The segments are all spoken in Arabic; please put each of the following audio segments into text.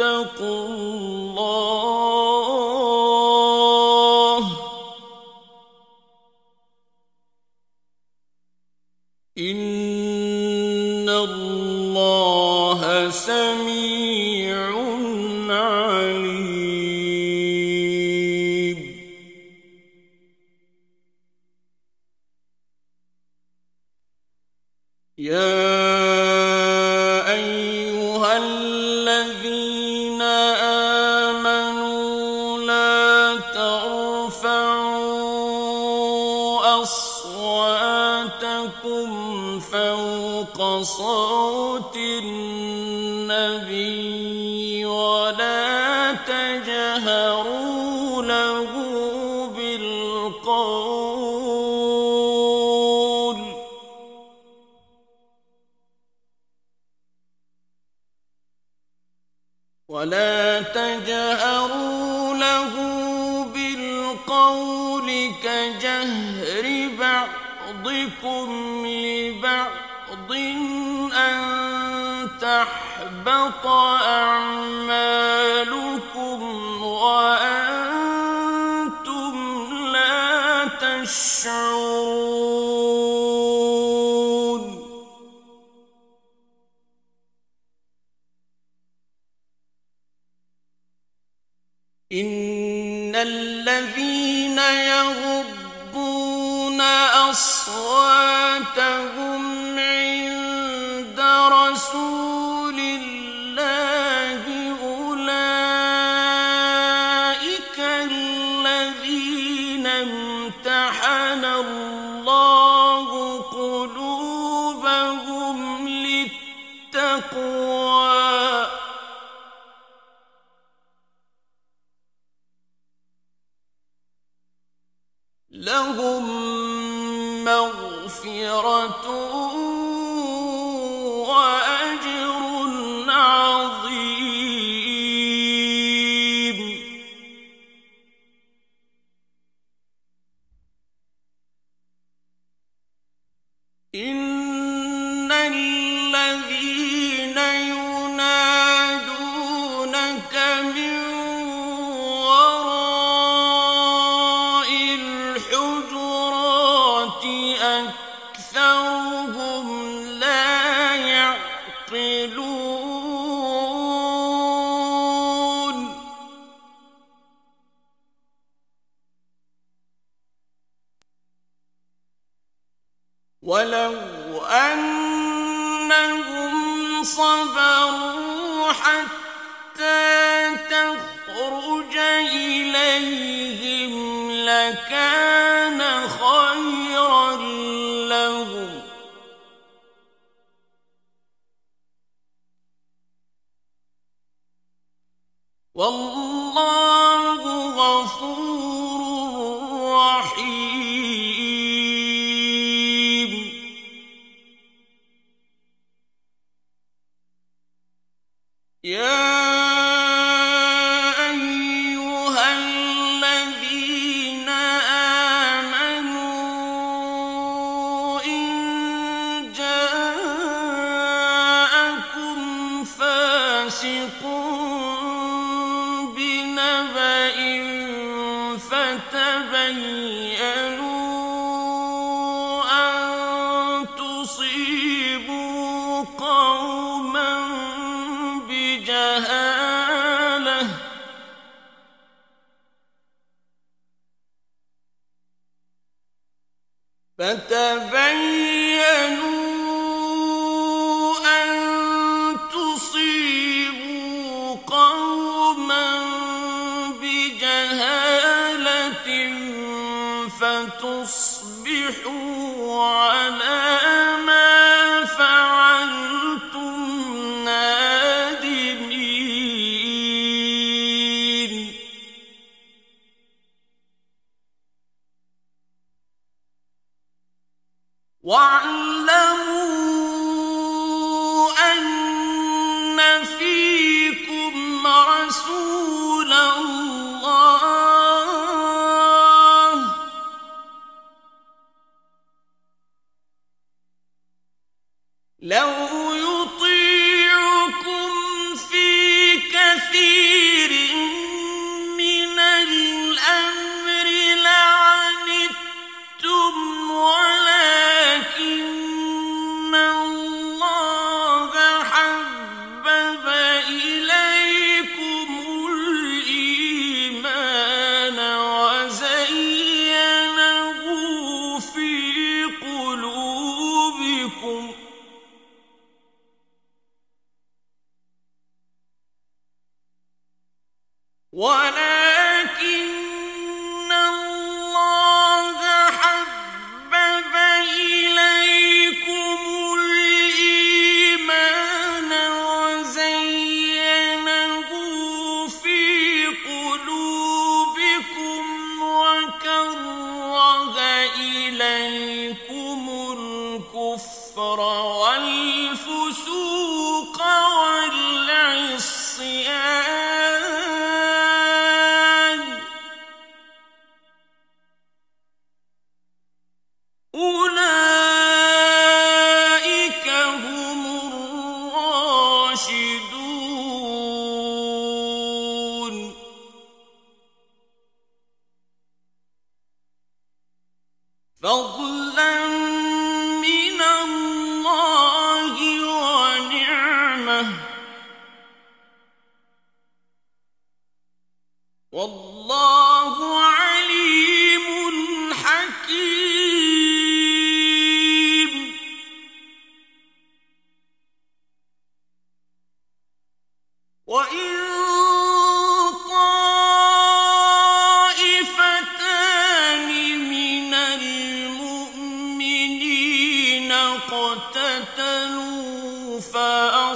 واتقوا أصواتكم فوق صوت النبي. بعضكم لبعض أن تحبط أعمالكم. أصواتهم عند رسول الله. ولو أنهم صبروا حتى تخرج إليهم لكان خيرا والله غفور Yeah. فتبينوا أن تصيبوا قوما بجهالة فتصبحوا واعلموا فضلا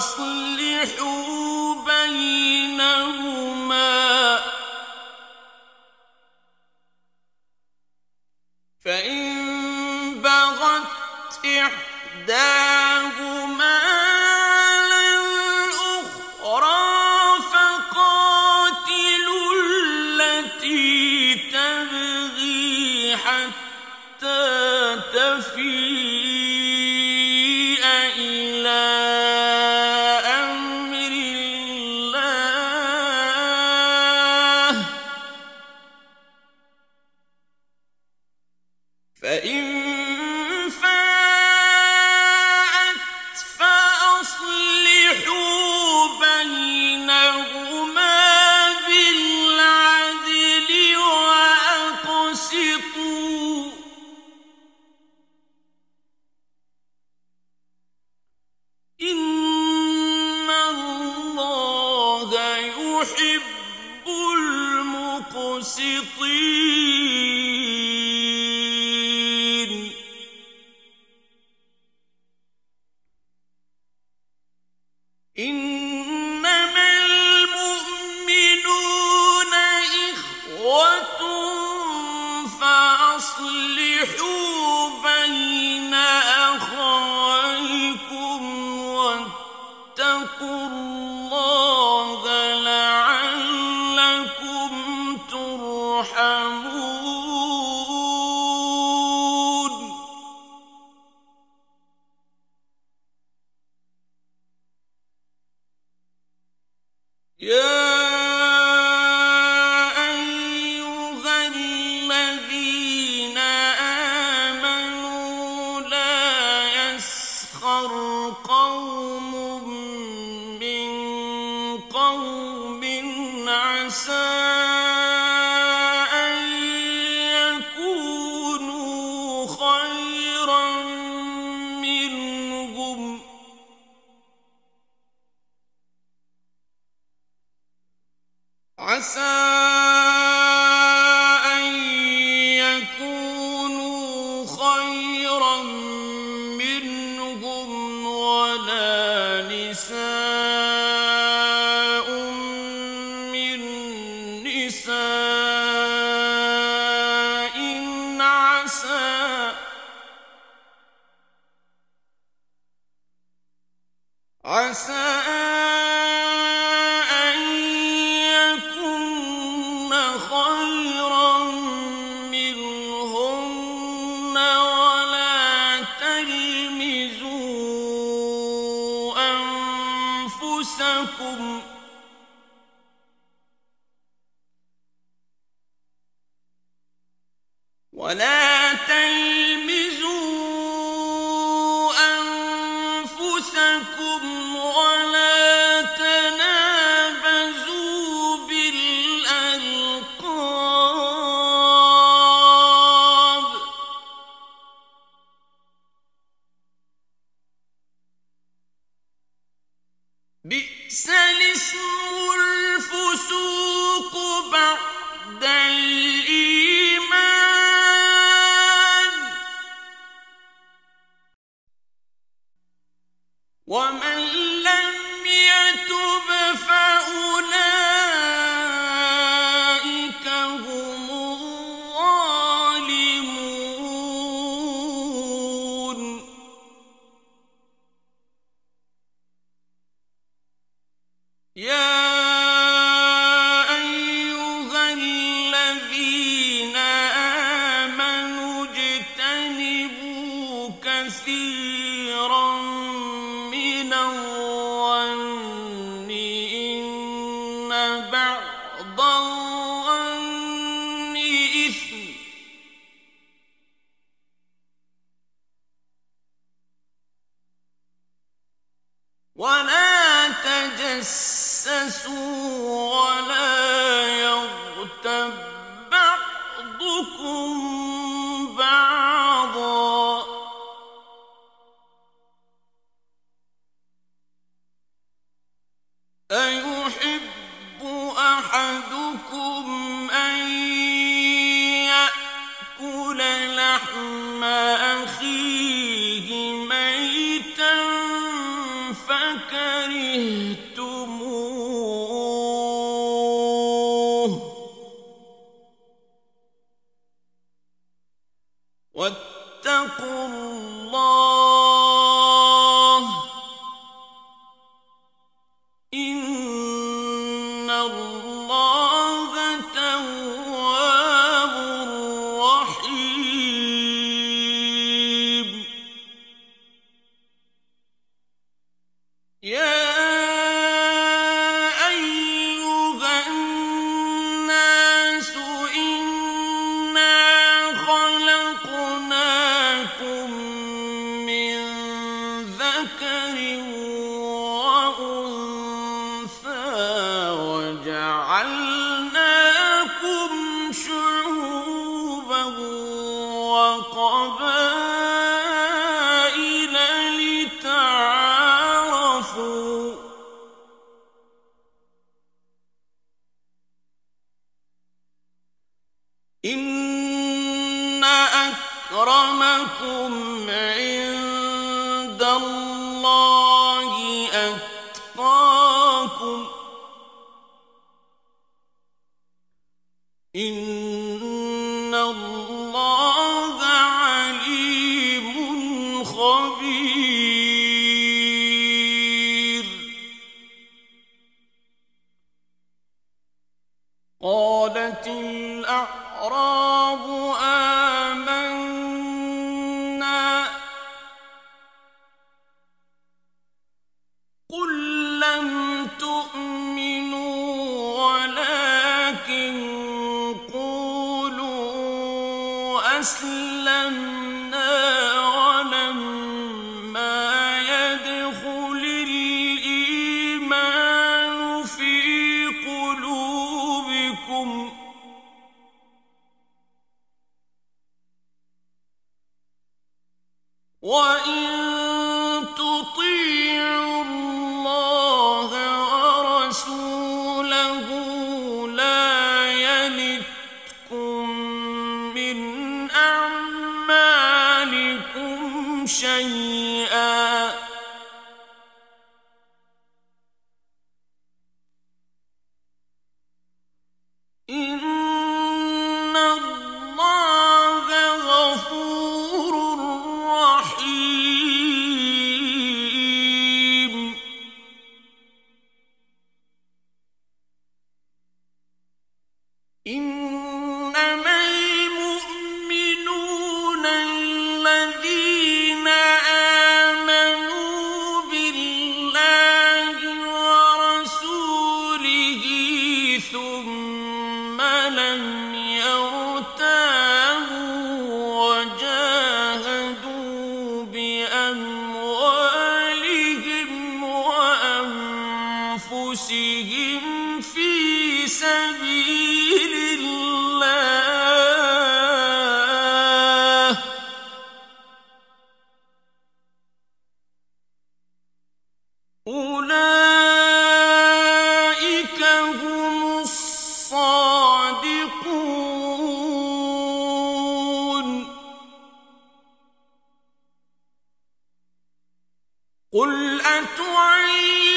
فأصلحوا بينهما. فإن بغت إحداهما فإن Yeah. نساء ربكم ولا تلمزوا أنفسكم ولا تنابزوا بالألقاب بئس الاسم جعلنا الله إن قل أتعلمون